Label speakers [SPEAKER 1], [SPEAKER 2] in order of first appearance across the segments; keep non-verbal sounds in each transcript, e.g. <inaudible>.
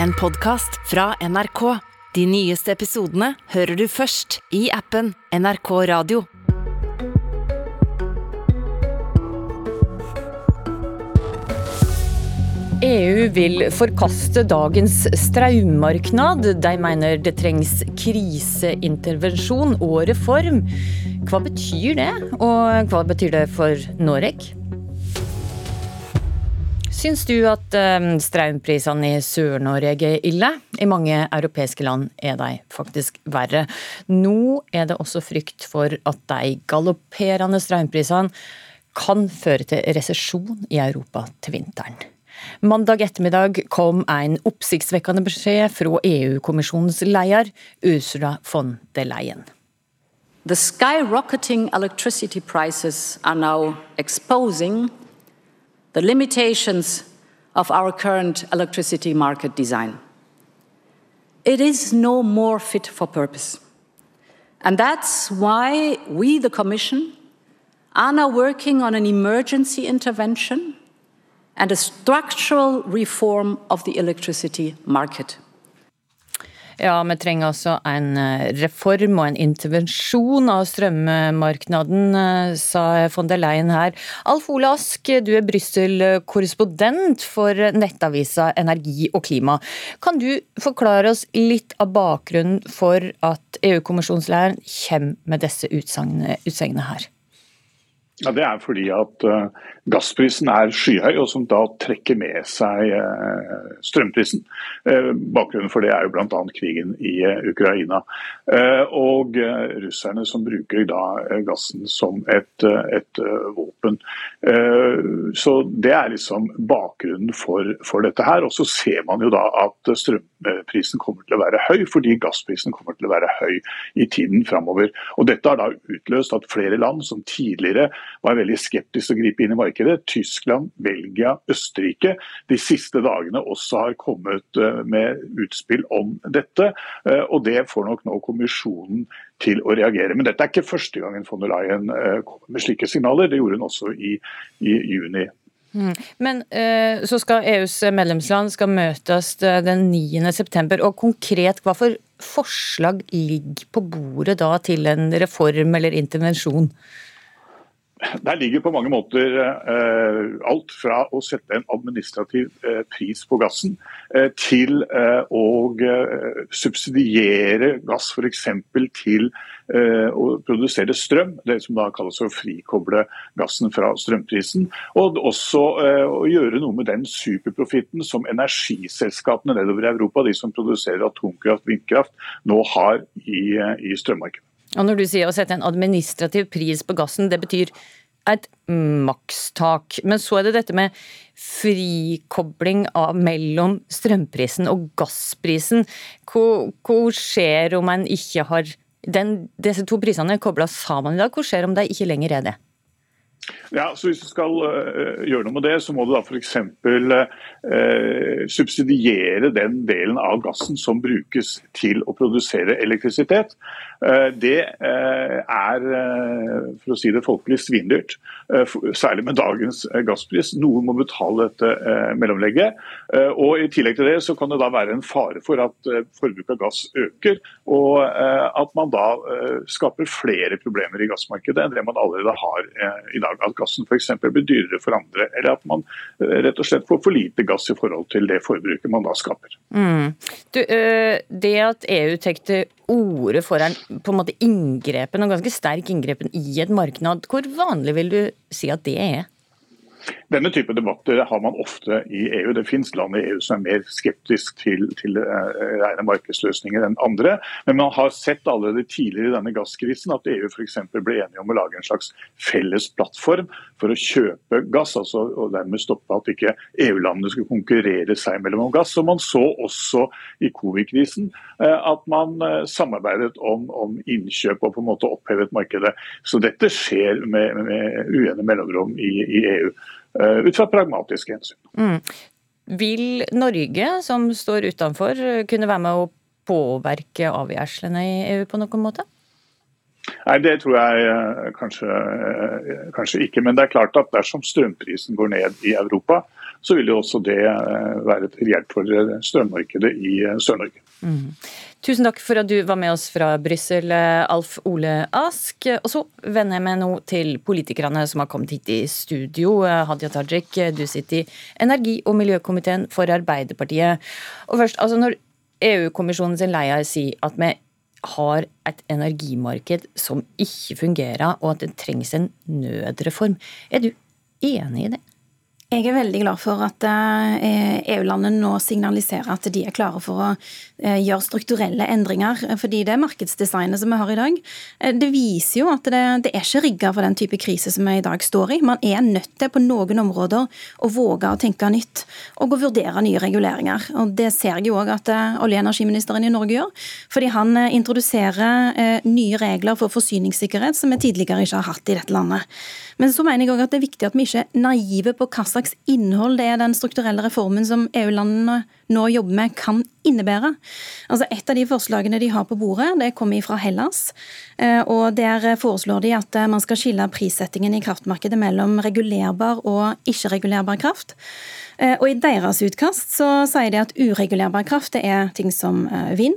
[SPEAKER 1] en podkast fra NRK. De nyeste episodene hører du først i appen NRK Radio.
[SPEAKER 2] EU vil forkaste dagens strømmarked. De mener det trengs kriseintervensjon og reform. Hva betyr det, og hva betyr det for Norge? Syns du at um, strømprisene i Sør-Norge er ille? I mange europeiske land er de faktisk verre. Nå er det også frykt for at de galopperende strømprisene kan føre til resesjon i Europa til vinteren. Mandag ettermiddag kom en oppsiktsvekkende beskjed fra EU-kommisjonens leder Ursula von der Leyen.
[SPEAKER 3] The skyrocketing electricity prices are now exposing the limitations of our current electricity market design. It is no more fit for purpose. And that's why we, the Commission, are now working on an emergency intervention and a structural reform of the electricity market.
[SPEAKER 2] Ja, vi trenger altså en eh, reform og en intervensjon av strømmarkedet, eh, sa von der Leyen her. Alf Ole Ask, du er Brussel-korrespondent for nettavisa Energi og klima. Kan du forklare oss litt av bakgrunnen for at EU-kommisjonslederen kommer med disse utsagnene her?
[SPEAKER 4] Ja, Det er fordi at uh, gassprisen er skyhøy, og som da trekker med seg uh, strømprisen. Uh, bakgrunnen for det er jo bl.a. krigen i Ukraina. Og russerne som bruker da gassen som et, et våpen. Så Det er liksom bakgrunnen for, for, dette her. Og så ser man jo da at strømprisen kommer til å være høy, fordi gassprisen kommer til å være høy i tiden framover. Og dette har da utløst at flere land som tidligere var veldig skeptisk til å gripe inn i markedet. Tyskland, Belgia, Østerrike de siste dagene også har kommet eh, med utspill om dette. Eh, og det får nok nå kommisjonen til å reagere. Men dette er ikke første gangen von der Leyen eh, kommer med slike signaler. Det gjorde hun også i, i juni.
[SPEAKER 2] Mm. Men så skal EUs medlemsland skal møtes den 9.9, og konkret hva for forslag ligger på bordet da til en reform eller intervensjon?
[SPEAKER 4] Der ligger på mange måter eh, alt fra å sette en administrativ eh, pris på gassen, eh, til eh, å eh, subsidiere gass f.eks. til eh, å produsere strøm, det som da kalles å frikoble gassen fra strømprisen. Og også å gjøre noe med den superprofitten som energiselskapene nedover i Europa, de som produserer atomkraft, vindkraft, nå har i, i strømmarkedet.
[SPEAKER 2] Og Når du sier å sette en administrativ pris på gassen, det betyr et makstak. Men så er det dette med frikobling av mellom strømprisen og gassprisen. Hva, skjer om en ikke har den, Disse to prisene er kobla sammen i dag. Hva skjer om de ikke lenger er det?
[SPEAKER 4] Ja, så Hvis du skal uh, gjøre noe med det, så må du da f.eks. Uh, eh, subsidiere den delen av gassen som brukes til å produsere elektrisitet. Uh, det er, for å si det folkelig, svindyrt. Særlig med dagens gasspris. Noen må betale dette mellomlegget. Og I tillegg til det så kan det da være en fare for at forbruket av gass øker, og at man da skaper flere problemer i gassmarkedet enn det man allerede har i dag at gassen f.eks. blir dyrere for andre, eller at man eh, rett og slett får for lite gass i forhold til det forbruket man da skaper.
[SPEAKER 2] Mm. Du, eh, det at EU tar til orde for en på en måte inngrepen, og ganske sterk inngrepen i et marked, hvor vanlig vil du si at det er?
[SPEAKER 4] Denne type debatter har man ofte i EU. Det finnes land i EU som er mer skeptisk til, til uh, rene markedsløsninger enn andre. Men man har sett allerede tidligere i denne gasskrisen at EU f.eks. ble enige om å lage en slags felles plattform for å kjøpe gass, altså, og dermed stoppe at ikke EU-landene skulle konkurrere seg mellom om gass. Og man så også i covid-krisen uh, at man uh, samarbeidet om, om, innkjøp og på en måte opphevet markedet. Så dette skjer med, med ujevne mellomrom i, i EU. Eh, ut fra pragmatiske hensyn. Mm.
[SPEAKER 2] Vil Norge, som står utenfor, kunne være med å påvirke avgjørelsene i EU på noen måte?
[SPEAKER 4] Nei, Det tror jeg eh, kanskje, eh, kanskje, ikke. Men det er klart at dersom strømprisen går ned i Europa, så vil jo også det være til hjelp for strømmarkedet i Sør-Norge. Mm.
[SPEAKER 2] Tusen takk for at du var med oss fra Brussel, Alf Ole Ask. Og så vender jeg meg nå til politikerne som har kommet hit i studio. Hadia Tajik, du sitter i energi- og miljøkomiteen for Arbeiderpartiet. Og først, altså Når EU-kommisjonen sin leder sier at vi har et energimarked som ikke fungerer, og at det trengs en nødreform, er du enig i det?
[SPEAKER 5] Jeg er veldig glad for at eh, EU-landene nå signaliserer at de er klare for å eh, gjøre strukturelle endringer. Fordi det markedsdesignet som vi har i dag, eh, det viser jo at det, det er ikke rigga for den type krise som vi i dag står i. Man er nødt til på noen områder å våge å tenke nytt og å vurdere nye reguleringer. Og Det ser jeg jo òg at olje- og energiministeren i Norge gjør. Fordi han introduserer nye regler for forsyningssikkerhet som vi tidligere ikke har hatt i dette landet. Men så mener jeg òg at det er viktig at vi ikke er naive på hva slags innhold det er den strukturelle reformen som EU-landene nå jobber med, kan innebære. Altså Et av de forslagene de har på bordet, det kommer fra Hellas. Eh, og Der foreslår de at eh, man skal skille prissettingen i kraftmarkedet mellom regulerbar og ikke-regulerbar kraft. Eh, og I deres utkast så sier de at uregulerbar kraft det er ting som vind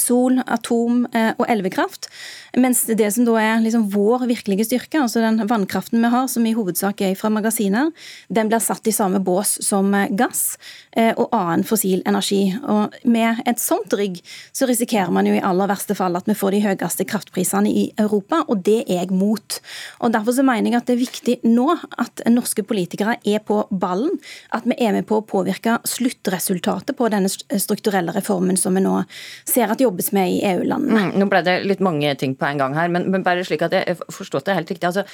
[SPEAKER 5] sol, atom og elvekraft. Mens det som da er liksom vår virkelige styrke, altså den vannkraften vi har, som i hovedsak er fra magasiner, den blir satt i samme bås som gass eh, og annen fossil energi. Og Med et sånt rygg så risikerer man jo i aller verste fall at vi får de høyeste kraftprisene i Europa, og det er jeg mot. Og Derfor så mener jeg at det er viktig nå at norske politikere er på ballen, at vi er med på å påvirke sluttresultatet på denne strukturelle reformen som vi nå ser at jobbes med i EU-landene.
[SPEAKER 2] Mm, nå ble det litt mange ting på en gang her, men, men bare slik at jeg forstått det helt riktig. altså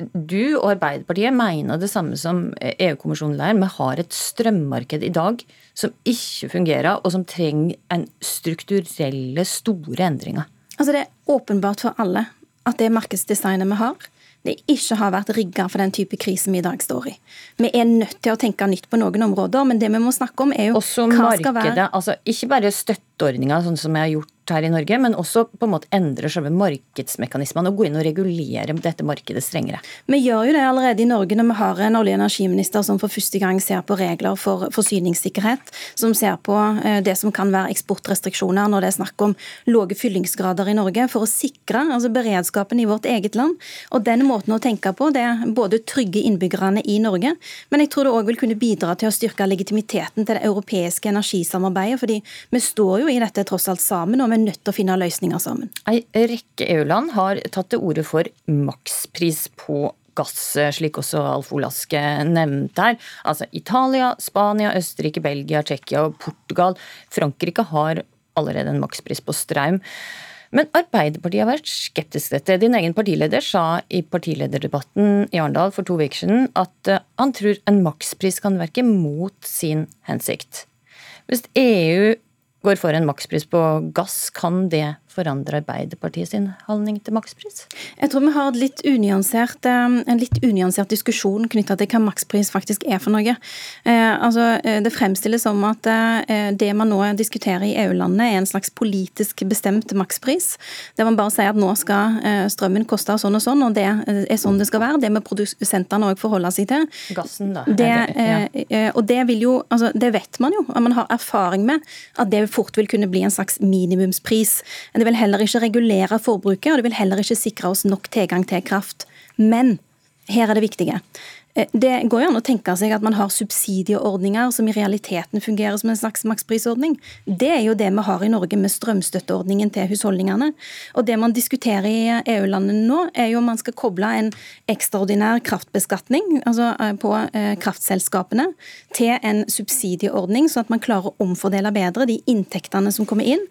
[SPEAKER 2] du og Arbeiderpartiet mener det samme som EU-kommisjonen der. Vi har et strømmarked i dag som ikke fungerer, og som trenger en strukturelle, store endringer.
[SPEAKER 5] Altså Det er åpenbart for alle at det markedsdesignet vi har, det ikke har vært rigga for den type krise vi i dag står i. Vi er nødt til å tenke nytt på noen områder, men det vi må snakke om er jo
[SPEAKER 2] Også hva markedet, skal være altså Ikke bare støtteordninger, sånn som vi har gjort her i Norge, men også på en måte endre selve markedsmekanismene og gå inn og regulere dette markedet strengere.
[SPEAKER 5] Vi gjør jo det allerede i Norge når vi har en olje- og energiminister som for første gang ser på regler for forsyningssikkerhet, som ser på eh, det som kan være eksportrestriksjoner når det er snakk om lave fyllingsgrader i Norge, for å sikre altså beredskapen i vårt eget land. Og Den måten å tenke på det er både trygge innbyggerne i Norge, men jeg tror det òg vil kunne bidra til å styrke legitimiteten til det europeiske energisamarbeidet, fordi vi står jo i dette tross alt sammen. og vi er nødt til å finne løsninger sammen.
[SPEAKER 2] En rekke EU-land har tatt til orde for makspris på gass, slik også Alf Olaske nevnte her. Altså Italia, Spania, Østerrike, Belgia, Tsjekkia og Portugal. Frankrike har allerede en makspris på strøm. Men Arbeiderpartiet har vært skeptisk til dette. Din egen partileder sa i partilederdebatten i Arendal for to uker siden at eh, han tror en makspris kan verke mot sin hensikt. Hvis EU går for en makspris på gass, kan det forandre Arbeiderpartiet sin holdning til makspris?
[SPEAKER 5] Jeg tror vi har litt eh, en litt unyansert diskusjon knytta til hva makspris faktisk er for noe. Eh, altså, eh, det fremstilles som at det man nå diskuterer i EU-landene er en slags politisk bestemt makspris. Der man bare sier at nå skal strømmen koste sånn og sånn, og det er sånn det skal være. Det må produsentene òg forholde seg til.
[SPEAKER 2] Gassen, da.
[SPEAKER 5] Det, ja. Og det vil jo, altså, det vet man jo. Man har erfaring med at det fort vil kunne bli en slags minimumspris. Det vil heller ikke regulere forbruket, og det vil heller ikke sikre oss nok tilgang til kraft. Men her er det viktige. Eh, det går jo an å tenke seg at man har subsidieordninger som i realiteten fungerer som en slags maksprisordning. Det er jo det vi har i Norge med strømstøtteordningen til husholdningene. Og det man diskuterer i EU-landene nå, er jo om man skal koble en ekstraordinær kraftbeskatning altså eh, på eh, kraftselskapene til en subsidieordning, sånn at man klarer å omfordele bedre de inntektene som kommer inn,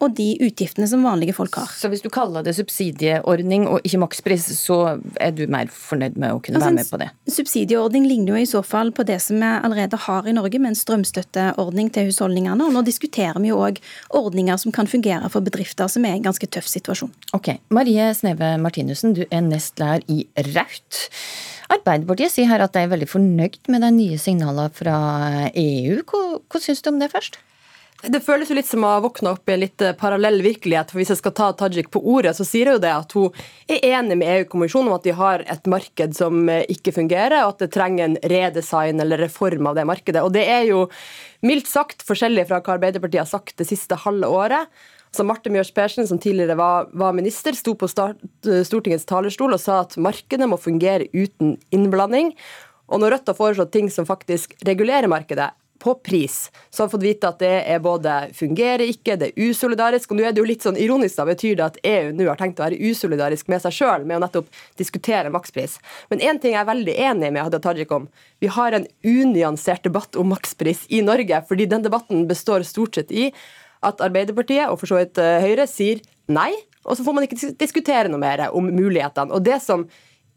[SPEAKER 5] og de utgiftene som vanlige folk har.
[SPEAKER 2] Så hvis du kaller det subsidieordning og ikke makspris, så er du mer fornøyd med å kunne altså, være med på det?
[SPEAKER 5] Subsidieordning ligner jo i så fall på det som vi allerede har i Norge, med en strømstøtteordning til husholdningene. Og nå diskuterer vi jo òg ordninger som kan fungere for bedrifter som er i en ganske tøff situasjon.
[SPEAKER 2] Ok, Marie Sneve Martinussen, du er nestlærer i Raut. Arbeiderpartiet sier her at de er veldig fornøyd med de nye signalene fra EU. Hva, hva syns du om det først?
[SPEAKER 6] Det føles jo litt som å våkne opp i en litt eh, parallell virkelighet. for Hvis jeg skal ta Tajik på ordet, så sier hun det at hun er enig med EU-kommisjonen om at de har et marked som eh, ikke fungerer, og at det trenger en redesign eller reform av det markedet. Og Det er jo mildt sagt forskjellig fra hva Arbeiderpartiet har sagt det siste halve året. Så Marte Mjøs Persen, som tidligere var, var minister, sto på start, Stortingets talerstol og sa at markedet må fungere uten innblanding. Og når Rødt har foreslått ting som faktisk regulerer markedet, på pris, så har vi fått vite at det er både fungerer ikke, det er usolidarisk. Og nå er det jo litt sånn ironisk, da betyr det at EU nå har tenkt å være usolidarisk med seg sjøl med å nettopp diskutere makspris. Men én ting jeg er veldig enig med Hadia Tajik om. Vi har en unyansert debatt om makspris i Norge, fordi den debatten består stort sett i at Arbeiderpartiet og for så vidt eh, Høyre sier nei, og så får man ikke diskutere noe mer om mulighetene. Og det som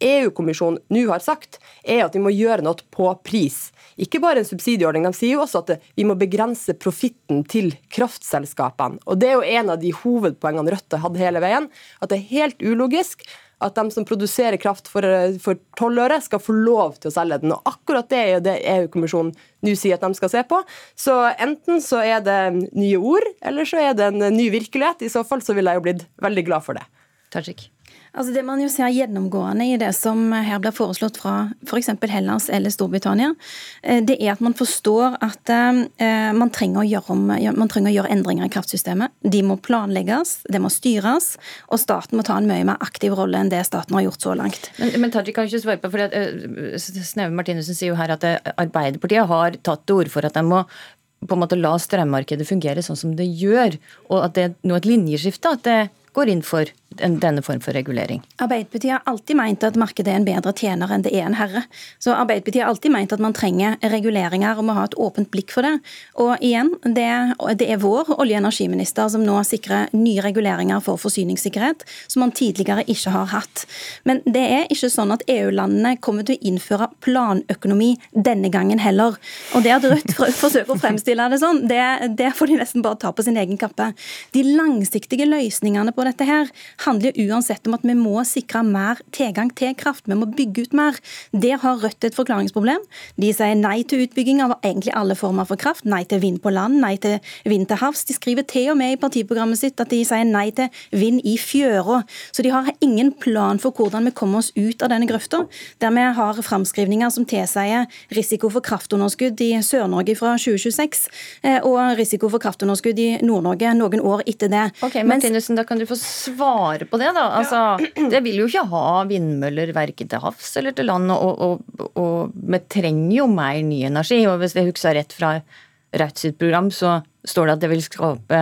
[SPEAKER 6] EU-kommisjonen nå har sagt, er at vi må gjøre noe på pris. Ikke bare en subsidieordning, de sier jo også at vi må begrense profitten til kraftselskapene. Og Det er jo en av de hovedpoengene Rødt har hatt hele veien. At det er helt ulogisk at de som produserer kraft for, for 12 øre, skal få lov til å selge den. Og akkurat det er jo det EU-kommisjonen nå sier at de skal se på. Så enten så er det nye ord, eller så er det en ny virkelighet. I så fall så ville jeg jo blitt veldig glad for det.
[SPEAKER 2] Tajik.
[SPEAKER 5] Altså Det man jo ser gjennomgående i det som her blir foreslått fra f.eks. Hellas eller Storbritannia, eh, det er at man forstår at eh, man trenger, om, man trenger, å gjøre endringer i kraftsystemet. De må planlegges, det må styres, og staten må ta en mye mer aktiv rolle enn det staten har gjort så langt.
[SPEAKER 2] Men, men Tajik kan ikke svare på, for Sneve Martinussen sier jo her at Arbeiderpartiet har tatt til orde for at de må på en måte la strømmarkedet fungere sånn som det gjør, og at det er nå et linjeskifte. at det går inn for denne form for regulering?
[SPEAKER 5] Arbeiderpartiet har alltid meint at markedet er en bedre tjener enn det er en herre. Så Arbeiderpartiet har alltid meint at man trenger reguleringer og må ha et åpent blikk for det. Og igjen, det, det er vår olje- og energiminister som nå sikrer nye reguleringer for forsyningssikkerhet, som man tidligere ikke har hatt. Men det er ikke sånn at EU-landene kommer til å innføre planøkonomi denne gangen heller. Og det at Rødt <laughs> forsøker å fremstille det sånn, det, det får de nesten bare ta på sin egen kappe. De langsiktige løsningene på dette her handler uansett om at vi må sikre mer tilgang til kraft. Vi må bygge ut mer. Der har Rødt et forklaringsproblem. De sier nei til utbygging av egentlig alle former for kraft. Nei til vind på land, nei til vind til havs. De skriver til og med i partiprogrammet sitt at de sier nei til vind i fjøra. Så de har ingen plan for hvordan vi kommer oss ut av denne grøfta, der vi har framskrivninger som tilsier risiko for kraftunderskudd i Sør-Norge fra 2026 eh, og risiko for kraftunderskudd i Nord-Norge noen år etter det.
[SPEAKER 2] Ok, Martinussen, da kan du få svare på det, da. Altså, det vil jo ikke ha vindmøller verken til havs eller til land, og, vi trenger jo mer ny energi. Og hvis jeg husker rett fra Raudt sitt program, så står det at det vil skape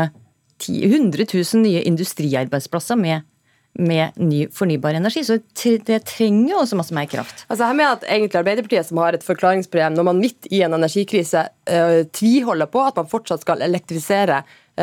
[SPEAKER 2] 100 000 nye industriarbeidsplasser med med ny fornybar energi. Så det trenger jo også masse mer kraft.
[SPEAKER 6] Altså her med at egentlig Arbeiderpartiet som har et forklaringsproblem når man midt i en energikrise øh, tviholder på at man fortsatt skal elektrifisere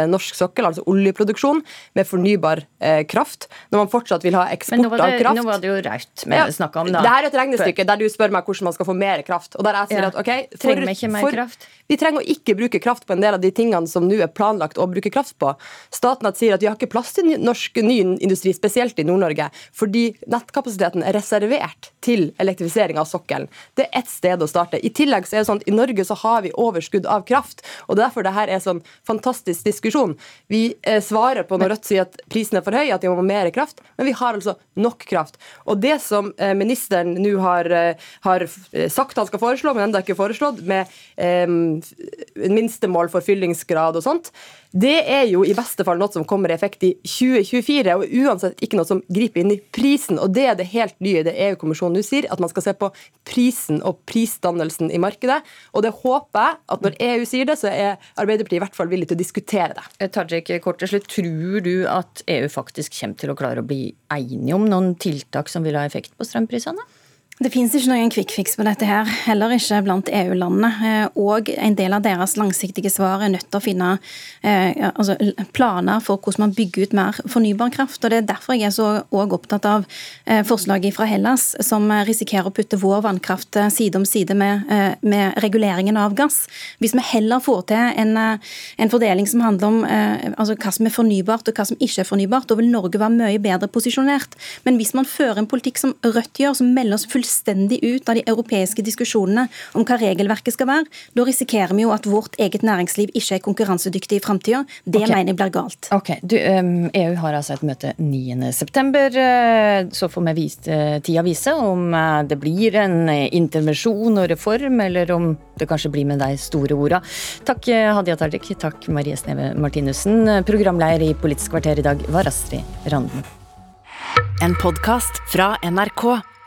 [SPEAKER 6] norsk sokkel, altså oljeproduksjon, med fornybar eh, kraft. Når man fortsatt vil ha eksport det,
[SPEAKER 2] av
[SPEAKER 6] kraft.
[SPEAKER 2] Nå var det jo Raut vi ja, snakka om, da.
[SPEAKER 6] Det her er et regnestykke der du spør meg hvordan man skal få mer kraft. Og der jeg sier ja. at ok,
[SPEAKER 2] for, trenger vi ikke mer for, kraft?
[SPEAKER 6] Vi trenger å ikke bruke kraft på en del av de tingene som nå er planlagt å bruke kraft på. Statnett sier at vi har ikke plass til norsk ny industri, spesielt i Nord-Norge, fordi nettkapasiteten er reservert til elektrifisering av sokkelen. Det er ett sted å starte. I tillegg så er det sånn at i Norge så har vi overskudd av kraft, og derfor det her er sånn fantastisk diskusjon. Vi eh, svarer på når Rødt sier at prisen er for høy, at de må ha mer kraft, men vi har altså nok kraft. Og det som eh, ministeren nå har, eh, har, sagt han skal foreslå, men ennå ikke foreslått, med eh, minstemål for fyllingsgrad og sånt, det er jo i beste fall noe som kommer i effekt i 2024, og uansett ikke noe som griper inn i prisen. Og det er det helt nye det EU-kommisjonen nå sier, at man skal se på prisen og prisdannelsen i markedet. Og det håper jeg at når EU sier det, så er Arbeiderpartiet i hvert fall villig til å diskutere det.
[SPEAKER 2] Eh, Tajik, kort til slutt. Tror du at EU faktisk kommer til å klare å bli enige om noen tiltak som vil ha effekt på strømprisene?
[SPEAKER 5] Det finnes ikke noen fix på dette her, heller ikke blant EU-landene. Eh, og en del av deres langsiktige svar er nødt til å finne eh, altså, planer for hvordan man bygger ut mer fornybar kraft. og Det er derfor jeg er så opptatt av eh, forslaget fra Hellas, som risikerer å putte vår vannkraft side om side med, med, reguleringen av gass. Hvis vi heller får til en, en fordeling som handler om altså, hva som er fornybart og hva som ikke er fornybart, da vil Norge være mye bedre posisjonert. Men hvis man fører en politikk som Rødt gjør, som melder oss fullstendig fullstendig ut av de europeiske diskusjonene om hva regelverket skal være, da risikerer vi jo at vårt eget næringsliv ikke er konkurransedyktig i framtida. Det okay. mener jeg blir galt.
[SPEAKER 2] Ok, du, EU har altså et møte 9.9. Eh, så får vi vise, tida vise om eh, det blir en intervensjon og reform, eller om det kanskje blir med de store orda. Takk Hadia Tajik, takk Marie Sneve Martinussen. Programleder i Politisk kvarter i dag var Astrid Randen.
[SPEAKER 1] En podkast fra NRK.